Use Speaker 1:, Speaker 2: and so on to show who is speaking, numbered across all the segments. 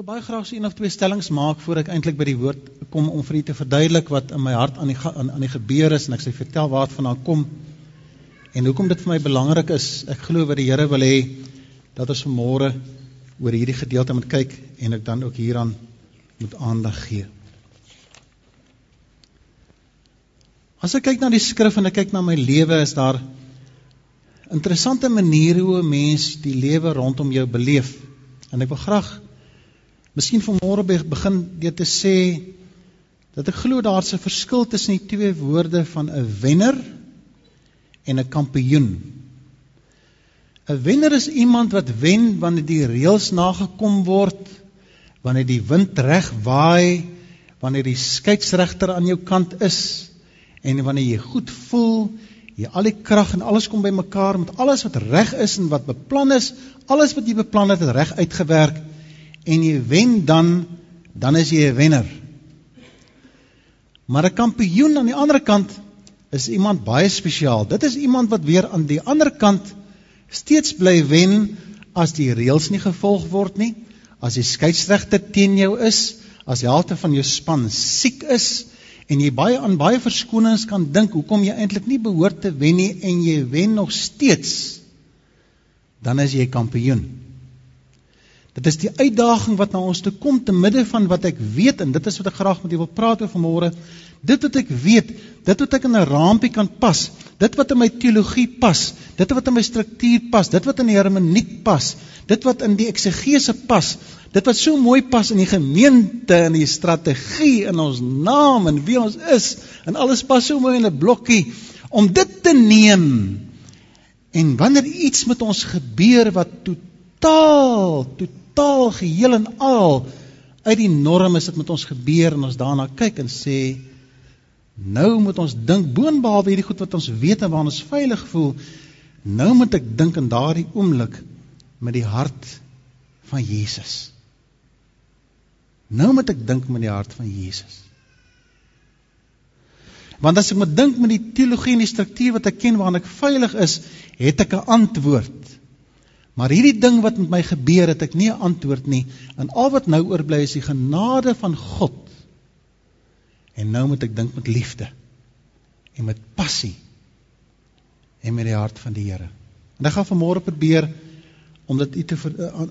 Speaker 1: wil baie graag so een of twee stellings maak voor ek eintlik by die woord kom om vir u te verduidelik wat in my hart aan die aan, aan die gebeur is en ek sê vertel waar dit vandaan kom en hoekom dit vir my belangrik is. Ek glo wat die Here wil hê dat ons vanmôre oor hierdie gedeelte moet kyk en ek dan ook hieraan moet aandag gee. As ek kyk na die skrif en ek kyk na my lewe is daar interessante maniere hoe 'n mens die lewe rondom jou beleef. En ek wil graag miskien vanmôre begin deur te sê dat ek glo daar's 'n verskil tussen die twee woorde van 'n wenner en 'n kampioen. 'n Wenner is iemand wat wen wanneer die reëls nagekom word, wanneer die wind reg waai, wanneer die skeieregter aan jou kant is en wanneer jy goed voel Jy al die krag en alles kom bymekaar met alles wat reg is en wat beplan is, alles wat jy beplan het, het reg uitgewerk en jy wen dan dan is jy 'n wenner. Maar 'n kampioen aan die ander kant is iemand baie spesiaal. Dit is iemand wat weer aan die ander kant steeds bly wen as die reëls nie gevolg word nie, as die skeieregter teen jou is, as die helfte van jou span siek is, en jy baie aan baie verskonings kan dink hoekom jy eintlik nie behoort te wen nie en jy wen nog steeds dan is jy kampioen. Dit is die uitdaging wat na ons toe kom te midde van wat ek weet en dit is wat ek graag met julle wil praat oor vanmôre. Dit wat ek weet, dit wat ek in 'n raampie kan pas, dit wat in my teologie pas, dit wat in my struktuur pas, dit wat in die hermeneutiek pas, dit wat in die eksegese pas, Dit wat so mooi pas in die gemeente en die strategie in ons naam en wie ons is en alles pas so mooi in 'n blokkie om dit te neem. En wanneer iets met ons gebeur wat totaal, totaal geheel en al uit die norm is, dit met ons gebeur en ons daarna kyk en sê nou moet ons dink boonbehalwe hierdie goed wat ons weet en waar ons veilig voel, nou moet ek dink in daardie oomblik met die hart van Jesus. Nou moet ek dink met die hart van Jesus. Want as ek moet dink met die teologie en die struktuur wat ek ken waarin ek veilig is, het ek 'n antwoord. Maar hierdie ding wat met my gebeur, het ek nie 'n antwoord nie. En al wat nou oorbly is die genade van God. En nou moet ek dink met liefde en met passie en met die hart van die Here. En ek gaan vanmôre probeer om dit u te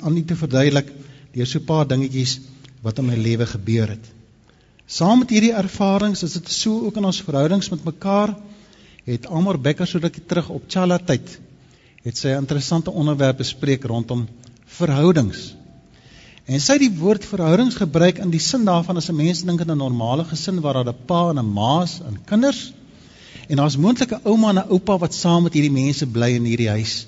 Speaker 1: aan u te verduidelik deur so 'n paar dingetjies wat in my lewe gebeur het. Saam met hierdie ervarings is dit so ook in ons verhoudings met mekaar. Het Amor Becker so rukkie terug op Chala tyd het sy 'n interessante onderwerp bespreek rondom verhoudings. En sy het die woord verhoudings gebruik in die sin daarvan as 'n mens dink aan 'n normale gesin waar daar 'n pa en 'n ma en kinders en daar's moontlik 'n ouma en 'n oupa wat saam met hierdie mense bly in hierdie huis.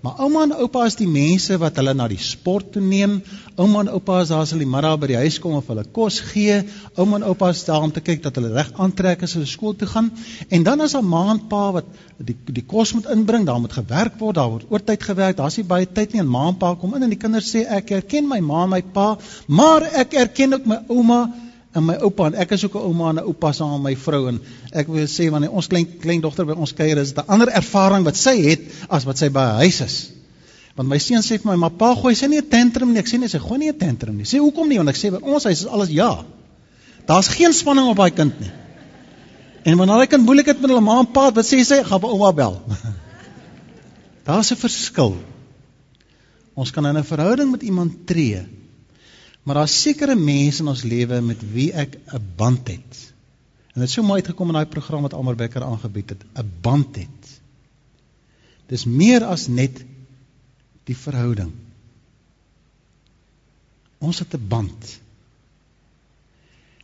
Speaker 1: Maar ouma en oupa is die mense wat hulle na die sport toe neem. Ouma en oupa is daar as hulle die middag by die huis kom of hulle kos gee. Ouma en oupa is daar om te kyk dat hulle reg aantrek as hulle skool toe gaan. En dan as 'n ma en pa wat die die kos moet inbring, daar moet gewerk word, daar word oortyd gewerk. Daar's nie baie tyd nie en ma en pa kom in en die kinders sê ek erken my ma en my pa, maar ek erken ook my ouma en my oupa en ek is ook 'n ouma en 'n oupa saam met my vrou en ek wil sê wanneer ons klein klein dogter by ons kuier is dit 'n ander ervaring wat sy het as wat sy by huis is. Want my seun sê vir my, "Maar pa, gooi sy nie 'n tantrum nie." Ek sê nee, sy gooi nie 'n tantrum nie. Sê hoekom nie? Want ek sê by ons huis is alles ja. Daar's geen spanning op daai kind nie. En wanneer daai kind moeilik het met hulle ma en pa, wat sê sy? "Gaan by ouma bel." Daar's 'n verskil. Ons kan in 'n verhouding met iemand tree Maar daar's sekere mense in ons lewe met wie ek 'n band het. En dit het so mooi uitgekom in daai program wat Almar Becker aangebied het, 'n band het. Dis meer as net die verhouding. Ons het 'n band.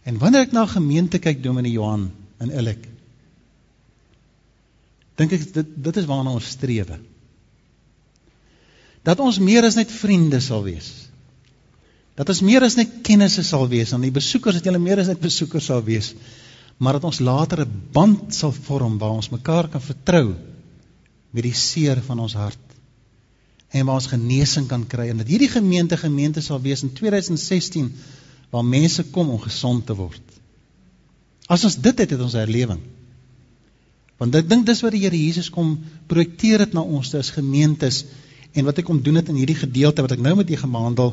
Speaker 1: En wanneer ek na gemeente kyk, Dominee Johan en Elik, dink ek dit dit is waarna ons streef. Dat ons meer as net vriende sal wees dat ons meer as net kennisse sal wees aan die besoekers dat julle meer as net besoekers sal wees maar dat ons later 'n band sal vorm waar ons mekaar kan vertrou met die seer van ons hart en waar ons genesing kan kry en dat hierdie gemeente gemeente sal wees in 2016 waar mense kom om gesond te word. As ons dit het het ons herlewing. Want ek dink dis wat die Here Jesus kom projekteer het na ons as gemeentes en wat ek kom doen het in hierdie gedeelte wat ek nou met julle gemaandel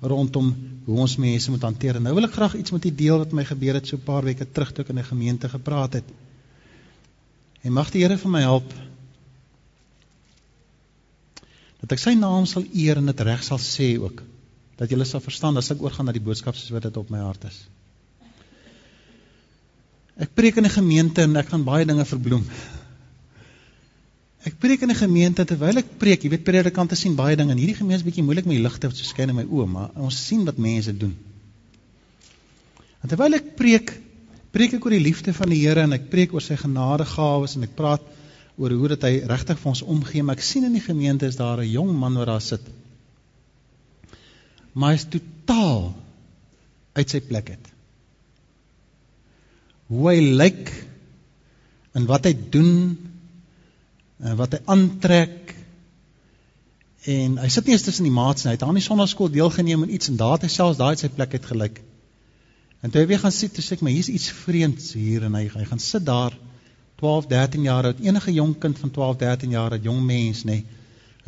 Speaker 1: rondom hoe ons mense moet hanteer. En nou wil ek graag iets met u deel wat my gebeur het so 'n paar weke terug toe ek in 'n gemeente gepraat het. En mag die Here vir my help dat ek sy naam sal eer en dit reg sal sê ook. Dat julle sal verstaan as ek oorgaan na die boodskap soos wat dit op my hart is. Ek preek in 'n gemeente en ek gaan baie dinge verbloem. Ek preek in 'n gemeente terwyl ek preek, jy weet predikante sien baie dinge en hierdie gemeente is bietjie moeilik met die ligte wat so skyn in my oë, maar ons sien wat mense doen. En terwyl ek preek, preek ek oor die liefde van die Here en ek preek oor sy genadegawes en ek praat oor hoe dat hy regtig vir ons omgee, maar ek sien in die gemeente is daar 'n jong man wat daar sit. Maar hy is totaal uit sy plek uit. Hoe hy lyk en wat hy doen en wat hy aantrek en hy sit nie eens tussen die maats nie. Hy het aan die sonnaarskool deelgeneem en iets en daar het hy selfs daai uit sy plek uit gelyk. En toe hy weer gaan sit, toe sê ek my hier's iets vreemds hier en hy hy gaan sit daar 12, 13 jaar oud, enige jong kind van 12, 13 jaar oud, jong mens, nê,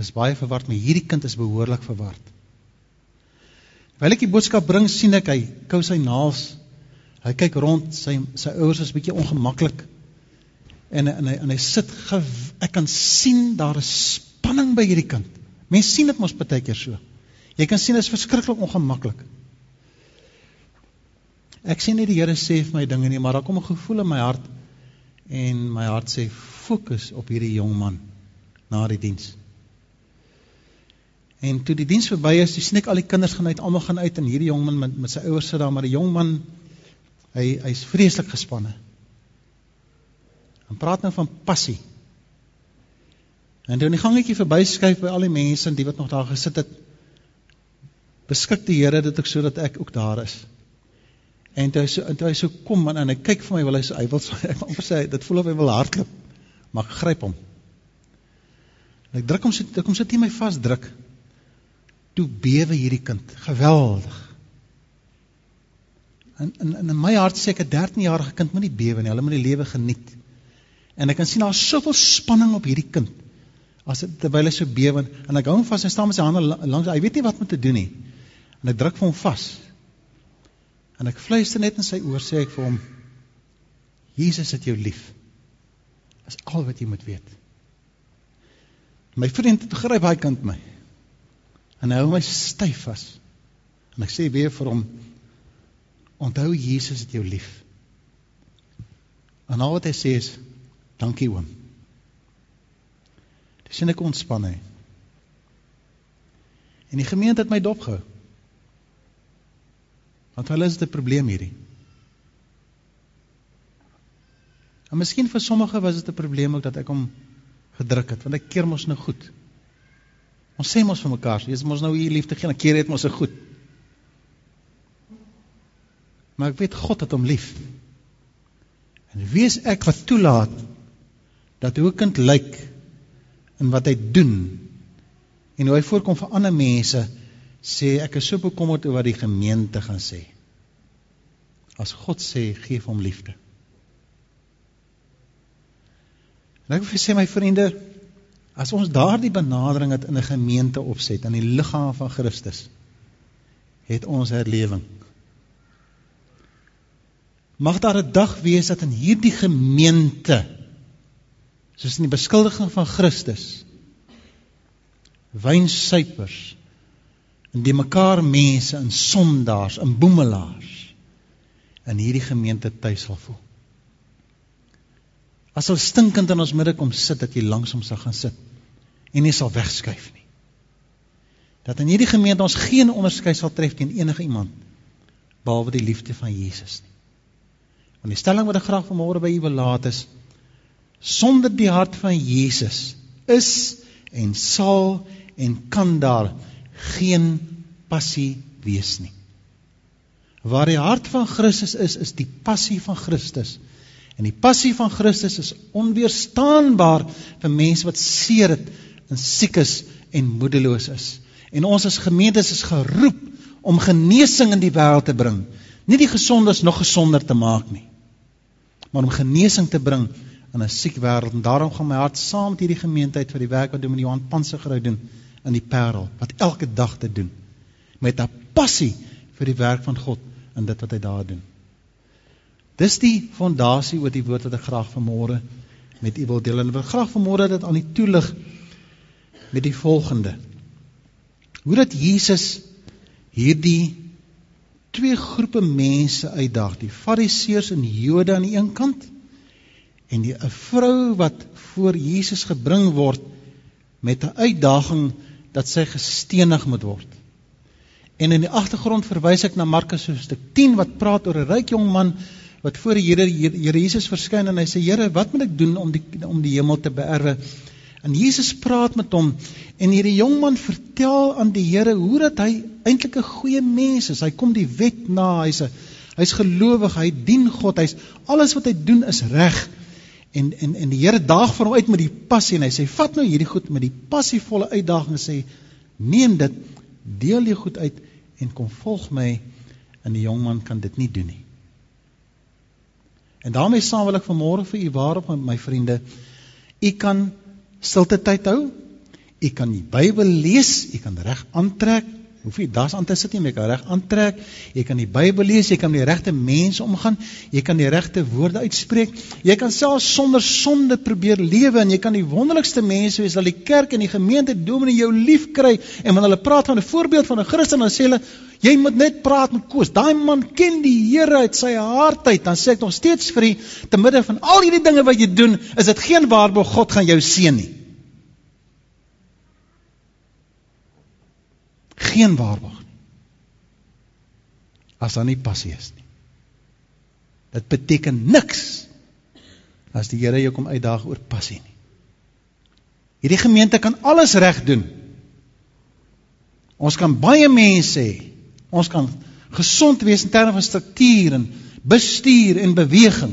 Speaker 1: is baie verward, maar hierdie kind is behoorlik verward. Terwyl ek die boodskap bring, sien ek hy kou sy naels. Hy kyk rond, sy sy ouers is bietjie ongemaklik. En en hy en hy sit ge, ek kan sien daar is spanning by hierdie kind. Mense sien dit mos baie keer so. Jy kan sien dit is verskriklik ongemaklik. Ek sien nie die Here sê vir my dinge nie, maar daar kom 'n gevoel in my hart en my hart sê fokus op hierdie jong man na die diens. En toe die diens verby is, sien ek al die kinders gaan uit, almal gaan uit en hierdie jong man met, met sy ouers sit daar, maar die jong man hy hy's vreeslik gespanne. En praat nou van passie. En toe in die gangetjie verby skuif by al die mense en die wat nog daar gesit het, beskik die Here dit ek sodat ek ook daar is. En toe so toe hy so kom en, en hy kyk vir my wil hy so hy wil so ek wil sê dit voel of hy wil hardloop. Maar ek gryp hom. En ek druk hom so ek kom sit hier my vasdruk. Toe bewe hierdie kind geweldig. En in in in my hart sê ek 'n 13 jarige kind moet nie bewe nie. Hulle moet die lewe geniet. En ek kan sien daar's soveel spanning op hierdie kind. As dit terwyl hy so bewe en ek hou hom vas en staan met sy hande langs hy weet nie wat om te doen nie. En ek druk vir hom vas. En ek fluister net in sy oor sê ek vir hom Jesus het jou lief. Dis al wat jy moet weet. My vriend het gryp hy kant my. En hy hou my styf vas. En ek sê weer vir hom onthou Jesus het jou lief. En al wat hy sê is dankie oom. Dis net ek ontspan hy. En die gemeente het my dopgehou. Want hulle is dit 'n probleem hierdie. En miskien vir sommige was dit 'n probleem ook dat ek hom gedruk het, want ek keer mos nou goed. Ons sê mos vir mekaar, jy is mos nou hier liefde geen, keer het mos se goed. Maar ek weet God het hom lief. En wie is ek wat toelaat dat hoe 'n kind lyk en wat hy doen en hoe hy voorkom vir ander mense sê ek is so bekommerd oor wat die gemeente gaan sê. As God sê gee hom liefde. En ek wil sê my vriende, as ons daardie benadering het in 'n gemeente opset aan die liggaam van Christus, het ons herlewing. Mag daar 'n dag wees dat in hierdie gemeente soos in die beskuldiging van Christus wynsuipers en die mekaar mense in sondaars en boemelaars in hierdie gemeente tuis sal voel. As hulle stinkend in ons midde kom sit dat jy langs hom sal gaan sit en nie sal wegskuif nie. Dat in hierdie gemeente ons geen onderskeid sal tref teen enige iemand behalwe die liefde van Jesus nie. Want die stelling wat ek graag vanmôre by u wil laat is sonder die hart van Jesus is en sal en kan daar geen passie wees nie. Waar die hart van Christus is, is die passie van Christus. En die passie van Christus is onweerstaanbaar vir mense wat seer het en siek is en moedeloos is. En ons as gemeentes is geroep om genesing in die wêreld te bring. Nie die gesondes nog gesonder te maak nie, maar om genesing te bring in 'n siek wêreld. En daarom gaan my hart saam met hierdie gemeente uit vir die werk wat Dominee Johan Pansegrou doen in die Parel wat elke dag te doen met 'n passie vir die werk van God in dit wat hy daar doen. Dis die fondasie oor die woord wat ek graag vanmôre met u wil deel en ek wil graag vanmôre dit aan u toelig met die volgende. Hoe dat Jesus hierdie twee groepe mense uitdaag, die Fariseërs en Jode aan die een kant en die 'n vrou wat voor Jesus gebring word met 'n uitdaging dat sy gestenig moet word. En in die agtergrond verwys ek na Markus hoofstuk 10 wat praat oor 'n ryk jong man wat voor die Here Here Jesus verskyn en hy sê Here, wat moet ek doen om die om die hemel te beerwe? En Jesus praat met hom en hierdie jong man vertel aan die Here hoe dat hy eintlik 'n goeie mens is. Hy kom die wet na, hy's 'n hy's gelowig, hy dien God. Hy's alles wat hy doen is reg. En en en die Here daag vir hom uit met die passie en hy sê vat nou hierdie goed met die passievolle uitdaging sê neem dit, deel jou goed uit en kom volg my. En die jong man kan dit nie doen nie. En daarmee saam wil ek vanmôre vir u waarop my vriende, u kan stilte tyd hou. U kan die Bybel lees, u kan reg aantrek. Hoef jy das aan te sit nie, jy kan reg aantrek. Jy kan die Bybel lees, jy kan met die regte mense omgaan, jy kan die regte woorde uitspreek. Jy kan selfs sonder sonde probeer lewe en jy kan die wonderlikste mense wees, dat die kerk en die gemeente dominee jou lief kry en wanneer hulle praat van 'n voorbeeld van 'n Christen dan sê hulle Jy moet net praat met Koos. Daai man ken die Here uit sy hart uit. Dan sê ek nog steeds vir u te midde van al hierdie dinge wat jy doen, is dit geen waarborg God gaan jou seën nie. Geen waarborg nie. As daar nie passie is nie. Dit beteken niks as die Here jou kom uitdaag oor passie nie. Hierdie gemeente kan alles reg doen. Ons kan baie mense hê Ons kan gesond wees in terme van struktuur en bestuur en beweging.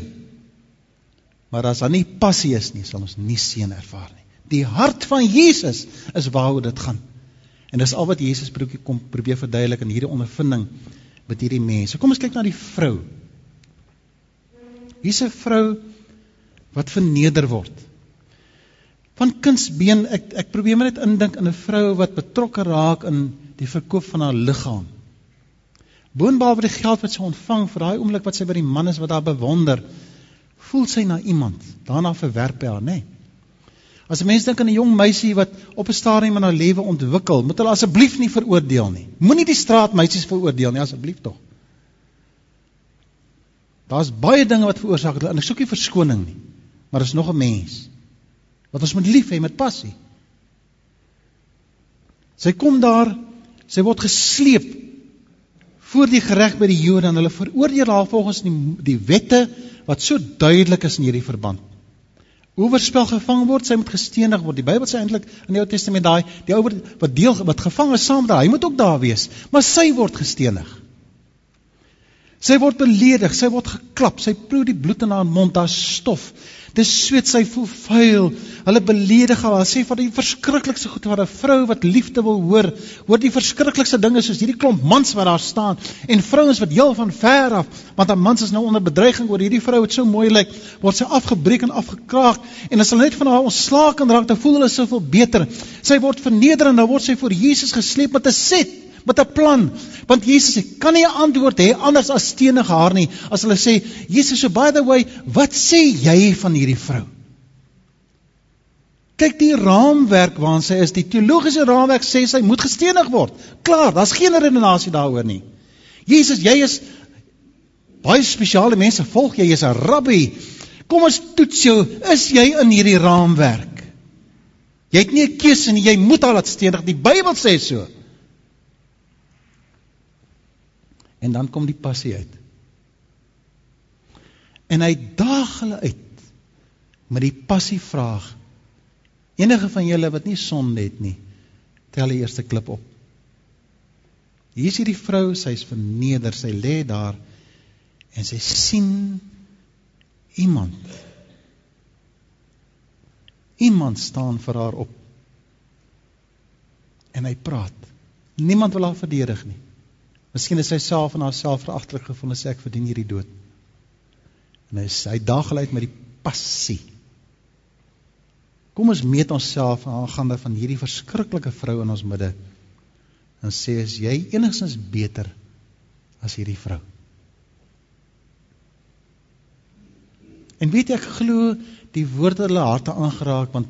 Speaker 1: Maar as daar nie passie is nie, sal ons nie seën ervaar nie. Die hart van Jesus is waaroor dit gaan. En dis al wat Jesus probeer kom probeer verduidelik in hierdie ondervinding met hierdie mense. Kom ons kyk na die vrou. Hier's 'n vrou wat verneder word. Van kindsbeen ek ek probeer net indink in 'n vrou wat betrokke raak in die verkoop van haar liggaam. Boonbehalwe die geld wat sy ontvang vir daai oomblik wat sy by die man is wat haar bewonder, voel sy na iemand. Daarna verwerp hy haar, nê? Nee. As 'n mens dink aan 'n jong meisie wat op 'n stadium in haar lewe ontwikkel, moet hulle asseblief nie veroordeel nie. Moenie die straatmeisies veroordeel nie, asseblief tog. Daar's baie dinge wat veroorsaak het en ek soek nie verskoning nie. Maar daar's nog 'n mens wat ons moet lief hê met passie. Sy kom daar, sy word gesleep voor die gereg by die Jode en hulle veroordeel haar volgens die die wette wat so duidelik is in hierdie verband. Oorspel gevang word, sy moet gestenig word. Die Bybel sê eintlik in die Ou Testament daai die ou wat deel wat gevang is saam met haar, hy moet ook daar wees, maar sy word gestenig. Sy word beledig, sy word geklap, sy proe die bloed in haar mond, daar stof. Dis sweet sy voel vuil. Hulle beledig haar. Hulle sê van die verskriklikste goed wat 'n vrou wat liefde wil hoor, hoor die verskriklikste dinge soos hierdie klomp mans wat daar staan en vrouens wat heel van ver af, want haar mans is nou onder bedreiging oor hierdie vrou wat so mooi lyk, word sy afgebreek en afgekraak en as hulle net van haar ontslaak kan raak, dan voel hulle soveel beter. Sy word verneder en dan word sy voor Jesus gesleep met 'n set met 'n plan. Want Jesus sê, kan nie 'n antwoord hê anders as steenige haar nie. As hulle sê, Jesus, so by the way, wat sê jy van hierdie vrou? Kyk die raamwerk waarin sy is, die teologiese raamwerk sê sy moet gestenig word. Klaar, daar's geen redenasie daaroor nie. Jesus, jy is baie spesiale mense volg jy, jy's 'n rabbi. Kom ons toets jou, is jy in hierdie raamwerk? Jy het nie 'n keuse nie, jy moet haar laat stenig. Die Bybel sê so. En dan kom die passie uit. En hy daag hulle uit met die passie vraag. Enige van julle wat nie sonde het nie, tel die eerste klip op. Hier is hierdie vrou, sy's verneder, sy lê daar en sy sien iemand. Iemand staan vir haar op. En hy praat. Niemand wil haar verdedig nie. Miskien is sy self en haarself veragtelik gevoel en sê ek verdien hierdie dood. En hy sê hy daag uit met die passie. Kom ons meet onsself aangaande van hierdie verskriklike vrou in ons midde en sê as jy enigstens beter as hierdie vrou. En weet jy ek glo die woorde hulle harte aangeraak want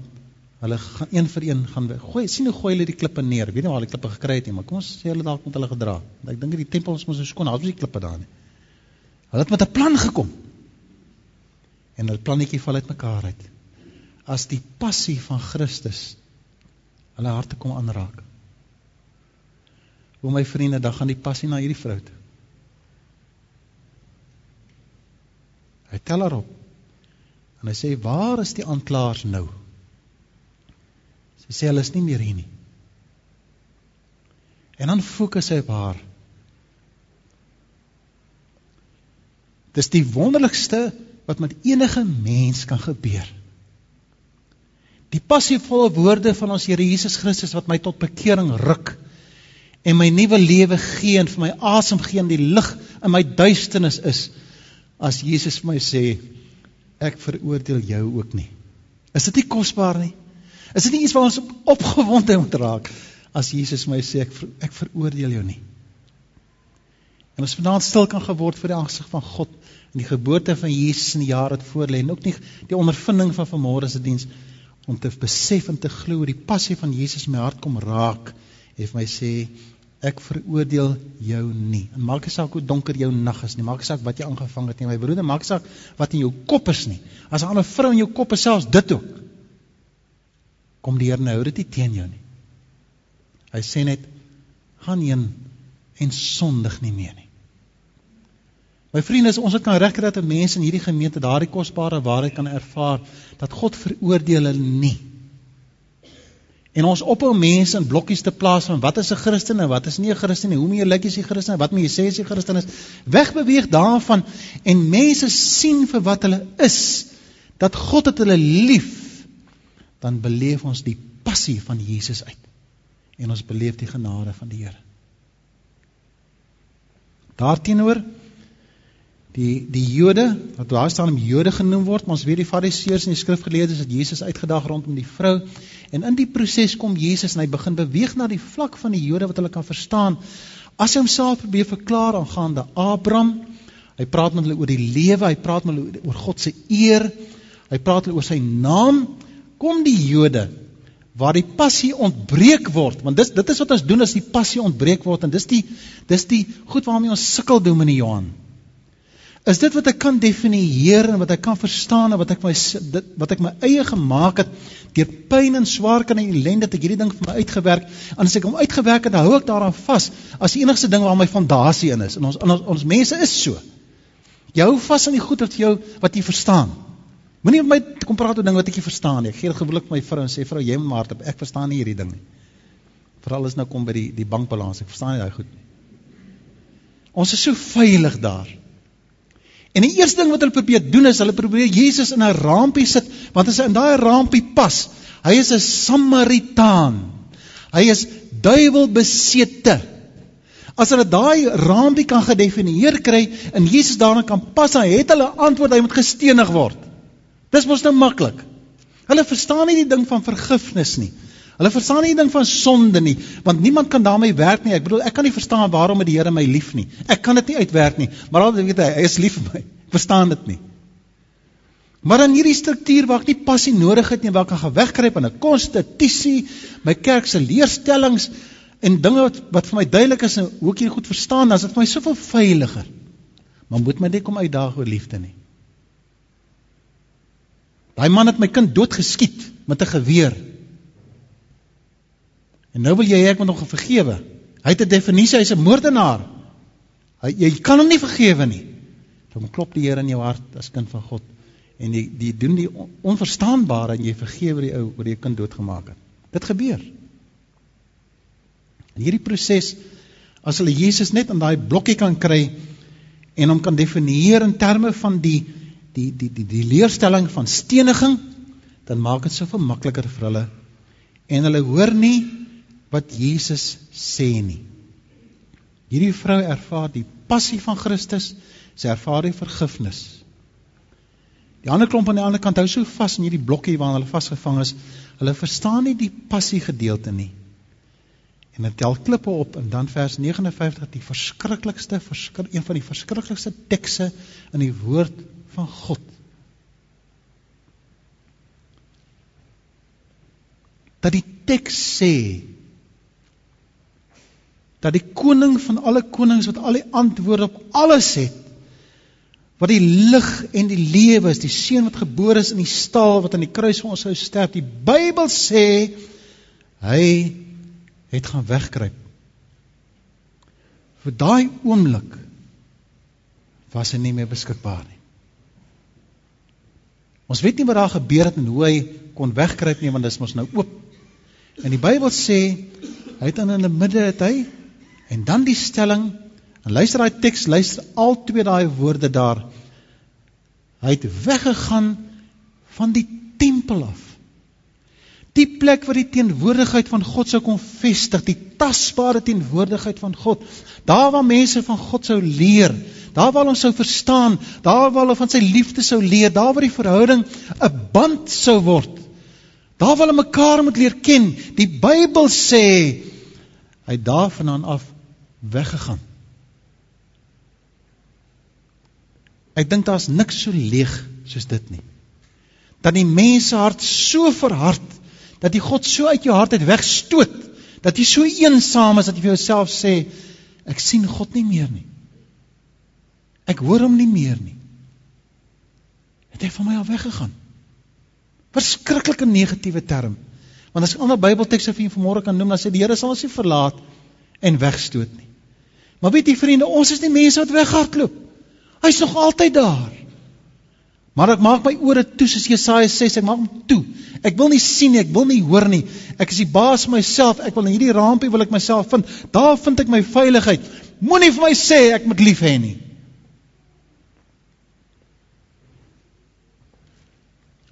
Speaker 1: hulle gaan een vir een gaan gooi sien hoe gooi hulle die klippe neer. Ek weet nie waar hulle klippe gekry het nie, maar kom ons sê hulle dalk met hulle gedra. Ek dink die tempel is mos so skoon, alhoewel die klippe daar nie. Hulle het met 'n plan gekom. En hulle plannetjie val uitmekaar uit. As die passie van Christus hulle harte kom aanraak. Hoe my vriende, dan gaan die passie na hierdie vrou toe. Hy tel haar op. En hy sê, "Waar is die aanklaers nou?" Sy sê hulle is nie meer hier nie. En dan fokus hy op haar. Dis die wonderlikste wat met enige mens kan gebeur. Die passievolle woorde van ons Here Jesus Christus wat my tot bekering ruk en my nuwe lewe gee en vir my asem gee en die lig in my duisternis is as Jesus vir my sê ek veroordeel jou ook nie. Is dit nie kosbaar nie? Is dit nie iets waar ons opgewonde moet raak as Jesus my sê ek ek veroordeel jou nie? En ons vanaand stil kan geword voor die aangesig van God in die geboorte van Jesus in die jaar wat voorlê en ook nie die ondervinding van vanmôre se diens om te besef en te glo die passie van Jesus my hart kom raak. Hy het my sê ek veroordeel jou nie. En maak nie saak hoe donker jou nag is nie, maak nie saak wat jy aangevang het nie, my broeder, maak nie saak wat in jou kop is nie. As 'n ander vrou in jou kop is selfs dit ook. Kom die Here nou dit nie teen jou nie. Hy sê net gaan heen en sondig nie meer nie. My vriende, ons het kan regkry dat mense in hierdie gemeente daardie kosbare waarheid kan ervaar dat God veroordeel hulle nie. En ons ophou mense in blokkies te plaas van wat is 'n Christen en wat is nie 'n Christen nie. Hoe jy lyk as jy Christen is? Wat moet jy sê as jy Christen is? Wegbeweeg daarvan en mense sien vir wat hulle is dat God het hulle lief. Dan beleef ons die passie van Jesus uit. En ons beleef die genade van die Here. Daarteenoor die die Jode wat daar staan om Jode genoem word, maar ons weet die Fariseërs en die skrifgeleerdes het Jesus uitgedaag rondom die vrou en in die proses kom Jesus en hy begin beweeg na die vlak van die Jode wat hulle kan verstaan. As hy homself probeer verklaar aangaande Abraham, hy praat met hulle oor die lewe, hy praat met hulle oor God se eer, hy praat hulle oor sy naam, kom die Jode waar die passie ontbreek word, want dis dit is wat ons doen as die passie ontbreek word en dis die dis die goed waarmee ons sukkel doen in Johan. Is dit wat ek kan definieer en wat ek kan verstaan en wat ek my dit wat ek my eie gemaak het deur pyn en swaar kan en ellende het ek hierdie ding vir my uitgewerk. En as ek hom uitgewerk het dan hou ek daaraan vas as die enigste ding waar my fondasie in is. En ons ons, ons mense is so. Jy hou vas aan die goed wat jou wat jy verstaan moenie met my kom praat oor ding wat ek nie verstaan nie. Ek gee gewoonlik my vrou en sê vrou jy moet maar ek verstaan nie hierdie ding nie. Veral as nou kom by die die bankbalans. Ek verstaan nie daai goed nie. Ons is so veilig daar. En die eerste ding wat hulle probeer doen is hulle probeer Jesus in 'n rampie sit want as hy in daai rampie pas, hy is 'n Samaritaan. Hy is duiwelbesete. As hulle daai rampie kan gedefinieer kry en Jesus daarin kan pas, dan het hulle antwoord hy moet gestenig word. Dis mos nou maklik. Hulle verstaan nie die ding van vergifnis nie. Hulle verstaan nie die ding van sonde nie, want niemand kan daarmee werk nie. Ek bedoel, ek kan nie verstaan waarom die Here my lief nie. Ek kan dit nie uitwerk nie, maar al weet hy, hy is lief vir my. Ek verstaan dit nie. Maar in hierdie struktuur waar ek nie passie nodig het nie, waar ek kan gewegkruip in 'n konstitusie, my kerk se leerstellings en dinge wat wat vir my duidelik is en hoe ek hier goed verstaan, dan is dit vir my soveel veiliger. Maar moet my net kom uitdaag oor liefde nie. Daai man het my kind doodgeskiet met 'n geweer. En nou wil jy hê ek moet hom vergewe. Hy het 'n definisie, hy's 'n moordenaar. Hy jy kan hom nie vergewe nie. Dan klop die Here in jou hart as kind van God en jy die doen die onverstaanbare en jy vergewe die ou wat jou kind doodgemaak het. Dit gebeur. In hierdie proses as hulle Jesus net in daai blokkie kan kry en hom kan definieer in terme van die die die die die leerstelling van steniging, dan maak dit soveel makliker vir hulle en hulle hoor nie wat Jesus sê nie. Hierdie vrou ervaar die passie van Christus, sy ervaar die vergifnis. Die ander klomp aan die ander kant hou so vas in hierdie blokkie waarin hulle vasgevang is. Hulle verstaan nie die passie gedeelte nie. En dit tel klippe op en dan vers 59 die verskriklikste verskrik een van die verskriklikste tekste in die woord van God. Dat die teks sê dat die koning van alle konings wat al die antwoorde op alles het wat die lig en die lewe is, die seun wat gebore is in die stal wat aan die kruis vir ons sou sterf. Die Bybel sê hy het gaan wegkruip. Vir daai oomblik was hy nie meer beskikbaar nie. Ons weet nie wat daar gebeur het en hoe hy kon wegkruip nie want dit is mos nou oop. En die Bybel sê hy het in 'n midde het hy en dan die stelling en luister daai teks luister al twee daai woorde daar. Hy het weggegaan van die tempel af. Die plek waar die teenwoordigheid van God sou kom vestig, die tasbare teenwoordigheid van God. Daar waar mense van God sou leer, daar waar ons sou verstaan, daar waar hulle van sy liefde sou leer, daar waar die verhouding 'n band sou word. Daar waar hulle mekaar moet leer ken. Die Bybel sê hy daarvandaan af weggegaan. Ek dink daar's niks so leeg soos dit nie. Dat die mense hart so verhard dat jy God so uit jou hart uit wegstoot dat jy so eensaam is dat jy vir jouself sê ek sien God nie meer nie. Ek hoor hom nie meer nie. Het hy van my al weggegaan? Verskriklike negatiewe term. Want as ek ander Bybeltekste vir julle vanmôre kan noem, dan sê die Here sal ons nie verlaat en wegstoot nie. Maar weet jy vriende, ons is nie mense wat weghardloop. Hy's nog altyd daar. Maar ek maak my ore toe soos Jesaja sê, ek maak hom toe. Ek wil nie sien nie, ek wil nie hoor nie. Ek is die baas myself. Ek wil in hierdie rampie wil ek myself vind. Daar vind ek my veiligheid. Moenie vir my sê ek moet lief hê nie.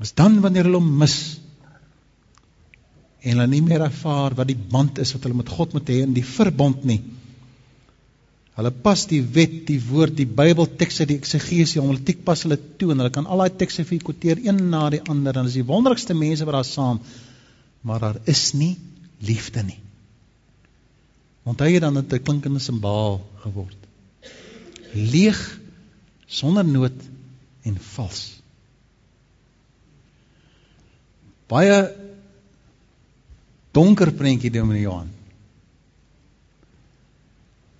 Speaker 1: As dan wanneer hulle mis en hulle nie meer ervaar wat die band is wat hulle met God moet hê in die verbond nie. Hulle pas die wet, die woord, die Bybeltekste, die eksegesie, om hulle tik pas hulle toe en hulle kan al daai tekste vir kwoteer een na die ander en as die wonderlikste mense wat daar saam, maar daar is nie liefde nie. Want hy het dan 'n klinkende simbaal geword. Leeg, sonder nood en vals. Baie donker prentjie deur meneer Johan.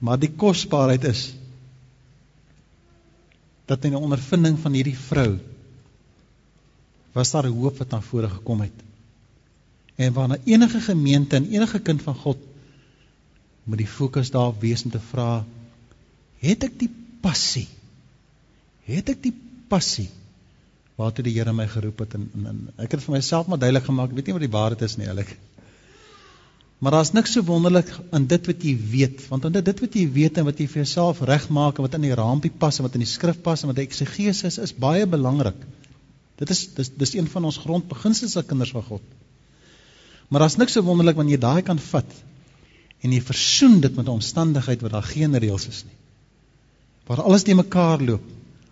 Speaker 1: Maar die kosbaarheid is dat in 'n ondervinding van hierdie vrou was daar hoop wat na vore gekom het. En waarna enige gemeente en enige kind van God moet die fokus daarop wees om te vra: Het ek die passie? Het ek die passie waartoe die Here my geroep het en, en, en ek het vir myself maar duidelik gemaak, weet nie wat die waarheid is nie, eerlik. Maar daar's niks so wonderlik in dit wat jy weet, want in dit wat jy weet en wat jy vir jouself regmaak en wat in die raampie pas en wat in die skrif pas en wat eksegesis is, is baie belangrik. Dit is dis dis een van ons grondbeginsels as kinders van God. Maar daar's niks so wonderlik wanneer jy daai kan vat en jy versoen dit met 'n omstandigheid waar daar geen reëls is nie. Waar alles te mekaar loop,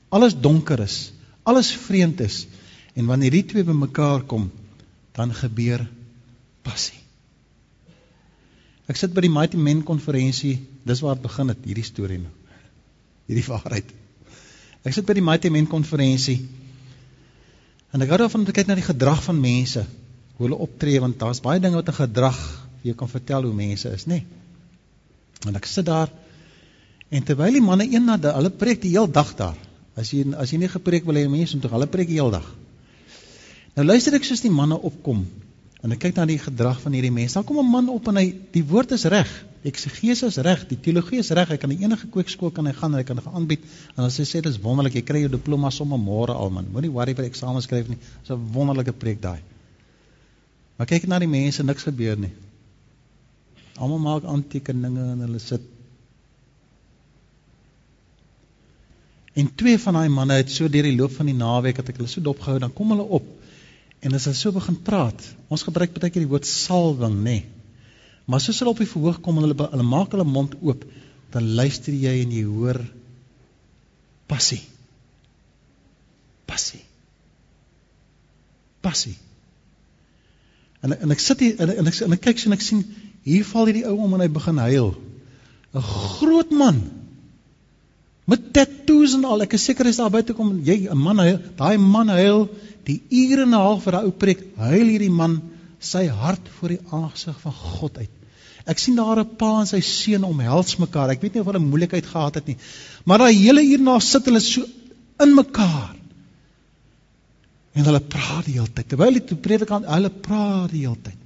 Speaker 1: alles donker is, alles vreemd is en wanneer die twee bymekaar kom, dan gebeur passie. Ek sit by die Mighty Men konferensie, dis waar dit begin het, hierdie storie nou. Hierdie waarheid. Ek sit by die Mighty Men konferensie. En ek hou daarvan om te kyk na die gedrag van mense, hoe hulle optree want daar's baie dinge wat 'n gedrag jou kan vertel hoe mense is? Nee. En ek sit daar en terwyl die manne een na die hulle preek die heel dag daar. As jy as jy nie gepreek wil hê mense moet hulle preek die heel dag. Nou luister ek soos die manne opkom En ek kyk na die gedrag van hierdie mense. Dan kom 'n man op en hy die woord is reg. Eksegesis is reg, die teologie is reg. Hy kan enige kweekskool kan hy gaan en hy kan dit aanbied. En as hy sê dis wonderlik, jy kry jou diploma sommer môre al man. Moenie worry vir eksamen skryf nie. Dis 'n wonderlike preek daai. Maar kyk na die mense, niks gebeur nie. Almal maak aantekeninge en hulle sit. En twee van daai manne het so deur die loop van die naweek dat ek hulle so dopgehou, dan kom hulle op En as hulle so begin praat, ons gebruik baie keer die woord salwing, nê. Nee. Maar soos hulle op die verhoog kom en hulle hulle maak hulle mond oop, dan luister jy en jy hoor passie. Passie. Passie. En en ek sit hier en, en ek en ek kyk sien ek sien Hier val hierdie ou om en hy begin huil. 'n Groot man met tattoos en al. Ek is seker as daar buite kom jy 'n man huil, daai man huil die ure en 'n half vir daai ou preek. Huil hierdie man sy hart voor die aangesig van God uit. Ek sien daar 'n pa en sy seun omhels mekaar. Ek weet nie of hulle moeilikheid gehad het nie. Maar daai hele uur na sit hulle so in mekaar. En hulle praat die hele tyd. Terwyl die predikant hulle praat die hele tyd.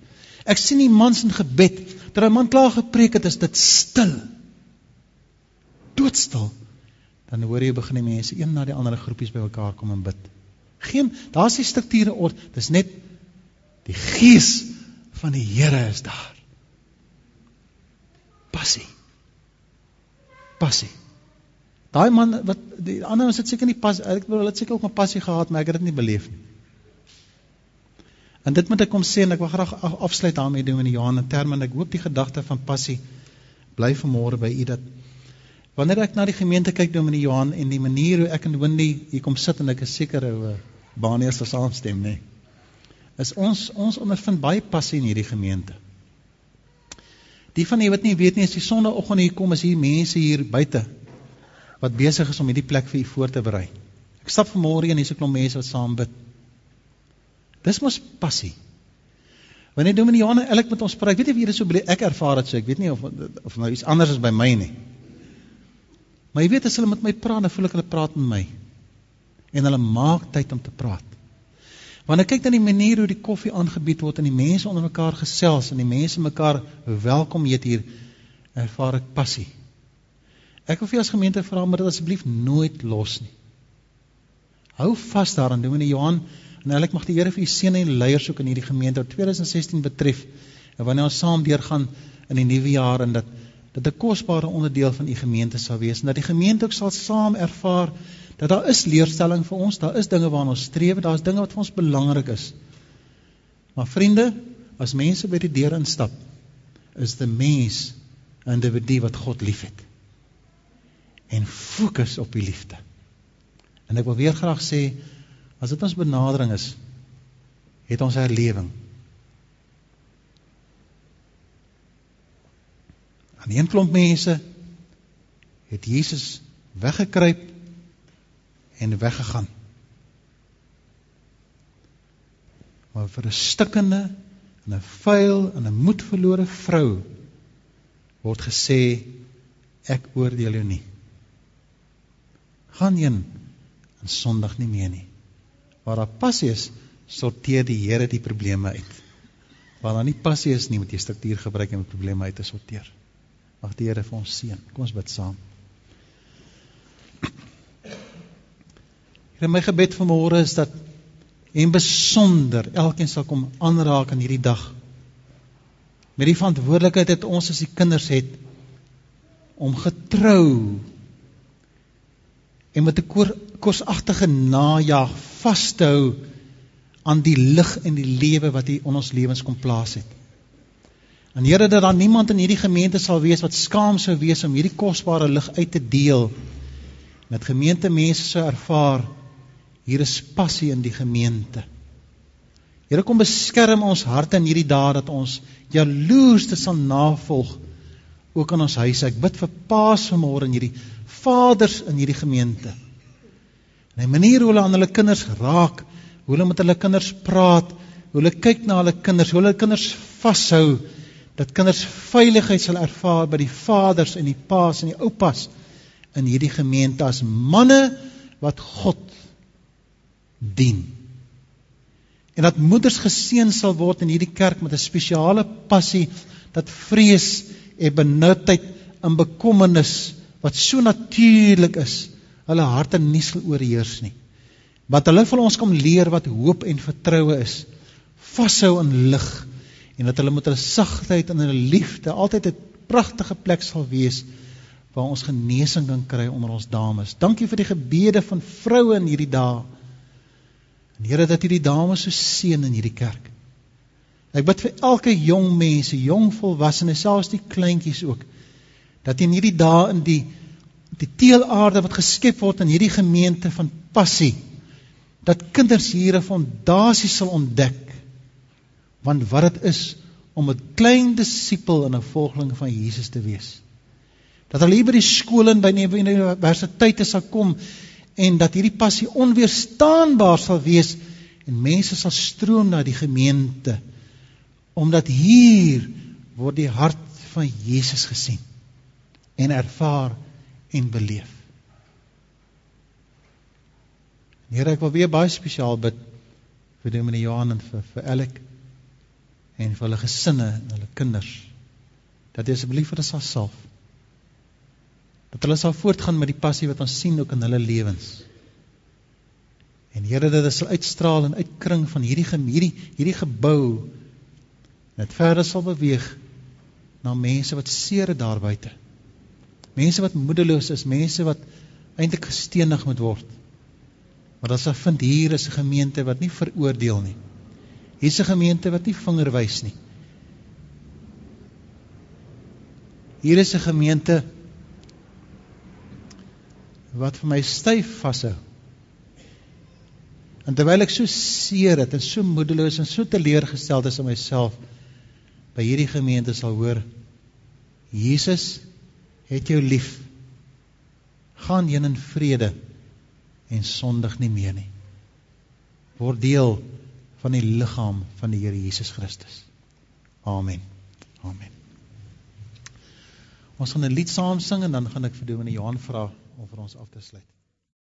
Speaker 1: Ek sien die mans in gebed. Terwyl 'n man klaar gepreek het, is dit stil. Doodstil. Dan hoor jy begin die mense een na die ander groepies bymekaar kom en bid. Geen, daar's nie strukture ord. Dis net die gees van die Here is daar passie. Passie. Daai man wat die ander ons het seker nie pas ek bedoel hulle het seker ook 'n passie gehad, maar ek het dit nie beleef nie. En dit moet ek kom sê en ek wil graag afsluit daarmee doen in Johan in terme en ek hoop die gedagte van passie bly vanmôre by u dat wanneer ek na die gemeente kyk doen in die Johan en die manier hoe ek en Wendy hier kom sit en ek is seker hoe eh, baie sal saamstem nê. Is ons ons ondervind baie passie in hierdie gemeente. Die van julle wat nie weet nie, as die Sondagoggend hier kom, is hier mense hier buite wat besig is om hierdie plek vir u voor te berei. Ek stap vanmôre en hier's 'n klomp mense wat saam bid. Dis mos passie. Wanneer Dominee Johan en ek met ons praat, weet jy of dit so ek ervaar dit so, ek weet nie of of nou iets anders is by my nie. Maar jy weet as hulle met my praat, dan voel ek hulle praat met my. En hulle maak tyd om te praat. Wanneer ek kyk na die manier hoe die koffie aangebied word en die mense onder mekaar gesels en die mense mekaar welkom heet hier, ervaar ek passie. Ek wil vir as gemeente vra om dit asseblief nooit los nie. Hou vas daaraan, Dominee Johan, en ek mag die Here vir u seën en leiers ook in hierdie gemeente wat 2016 betref. En wanneer ons saam deurgaan in die nuwe jaar en dat dit 'n kosbare onderdeel van u gemeente sal wees en dat die gemeente ook sal saam ervaar dat daar is leerstelling vir ons, daar is dinge waarna ons streef, daar's dinge wat vir ons belangrik is. Maar vriende, as mense by die deur instap, is die mens 'n individu wat God liefhet. En fokus op die liefde. En ek wil weer graag sê, as dit ons benadering is, het ons herlewing. Aan een klomp mense het Jesus weggekruip en weggegaan. Maar vir 'n stikkende en 'n vuil en 'n moedverlore vrou word gesê ek oordeel jou nie. Gaan heen en sondig nie meer nie. Waar daar passie is, sorteer die Here die probleme uit. Waar daar nie passie is nie, moet jy struktuur gebruik om die probleme uit te sorteer. Mag die Here vir ons seën. Kom ons bid saam. Here my gebed vanmôre is dat en besonder elkeen sal kom aanraak aan hierdie dag. Met die verantwoordelikheid wat ons as die kinders het om getrou en met 'n korsagtige najag vas te hou aan die lig en die lewe wat U in ons lewens kom plaas het. En Here dat daar niemand in hierdie gemeente sal wees wat skaam sou wees om hierdie kosbare lig uit te deel. Met gemeente mense sou ervaar Hier is passie in die gemeente. Here kom beskerm ons harte in hierdie dae dat ons jaloers te sal navolg ook in ons huise. Ek bid vir paas vanmôre in hierdie vaders in hierdie gemeente. En die manier hoe hulle aan hulle kinders raak, hoe hulle met hulle kinders praat, hoe hulle kyk na hulle kinders, hoe hulle kinders vashou dat kinders veiligheid sal ervaar by die vaders en die paas en die oupas in hierdie gemeente as manne wat God dien. En dat moeders geseën sal word in hierdie kerk met 'n spesiale passie dat vrees en benoudheid en bekommernis wat so natuurlik is, hulle harte nie sal oorheers nie. Wat hulle vir ons kom leer wat hoop en vertroue is, vashou in lig en dat hulle met hulle sagtheid en hulle liefde altyd 'n pragtige plek sal wees waar ons genesing kan kry onder ons dames. Dankie vir die gebede van vroue in hierdie dae En Here dat hierdie dames so seën in hierdie kerk. Ek bid vir elke jong mense, jong volwassenes, selfs die kleintjies ook, dat in hierdie dae in die die teelaarde wat geskep word in hierdie gemeente van passie, dat kinders hier 'n fondasie sal ontdek. Want wat dit is om 'n klein disipel en 'n volgeling van Jesus te wees. Dat hulle hier by die skool en by die universiteite sal kom en dat hierdie passie onweerstaanbaar sal wees en mense sal stroom na die gemeente omdat hier word die hart van Jesus gesien en ervaar en beleef. Here ek wil weer baie spesiaal bid vir Dominee Johan en vir vir Elek en vir hulle gesinne en hulle kinders. Dat jy asseblief vir hulle sal salf. Dat hulle sal voortgaan met die passie wat ons sien ook in hulle lewens. En Here dat dit sal uitstraal en uitkring van hierdie hierdie hierdie gebou net verder sal beweeg na mense wat seer het daar buite. Mense wat moedeloos is, mense wat eintlik gestenig moet word. Maar dat sal vind hier is 'n gemeente wat nie veroordeel nie. Hier's 'n gemeente wat nie vinger wys nie. Hier is 'n gemeente wat vir my styf vashou. En terwyl ek so seer het en so moedeloos en so teleurgesteld is in myself, by hierdie gemeente sal hoor Jesus het jou lief. Gaan heen in vrede en sondig nie meer nie. Word deel van die liggaam van die Here Jesus Christus. Amen. Amen. Ons gaan 'n lied saam sing en dan gaan ek vir Dominee Johan vra om vir ons af te sluit.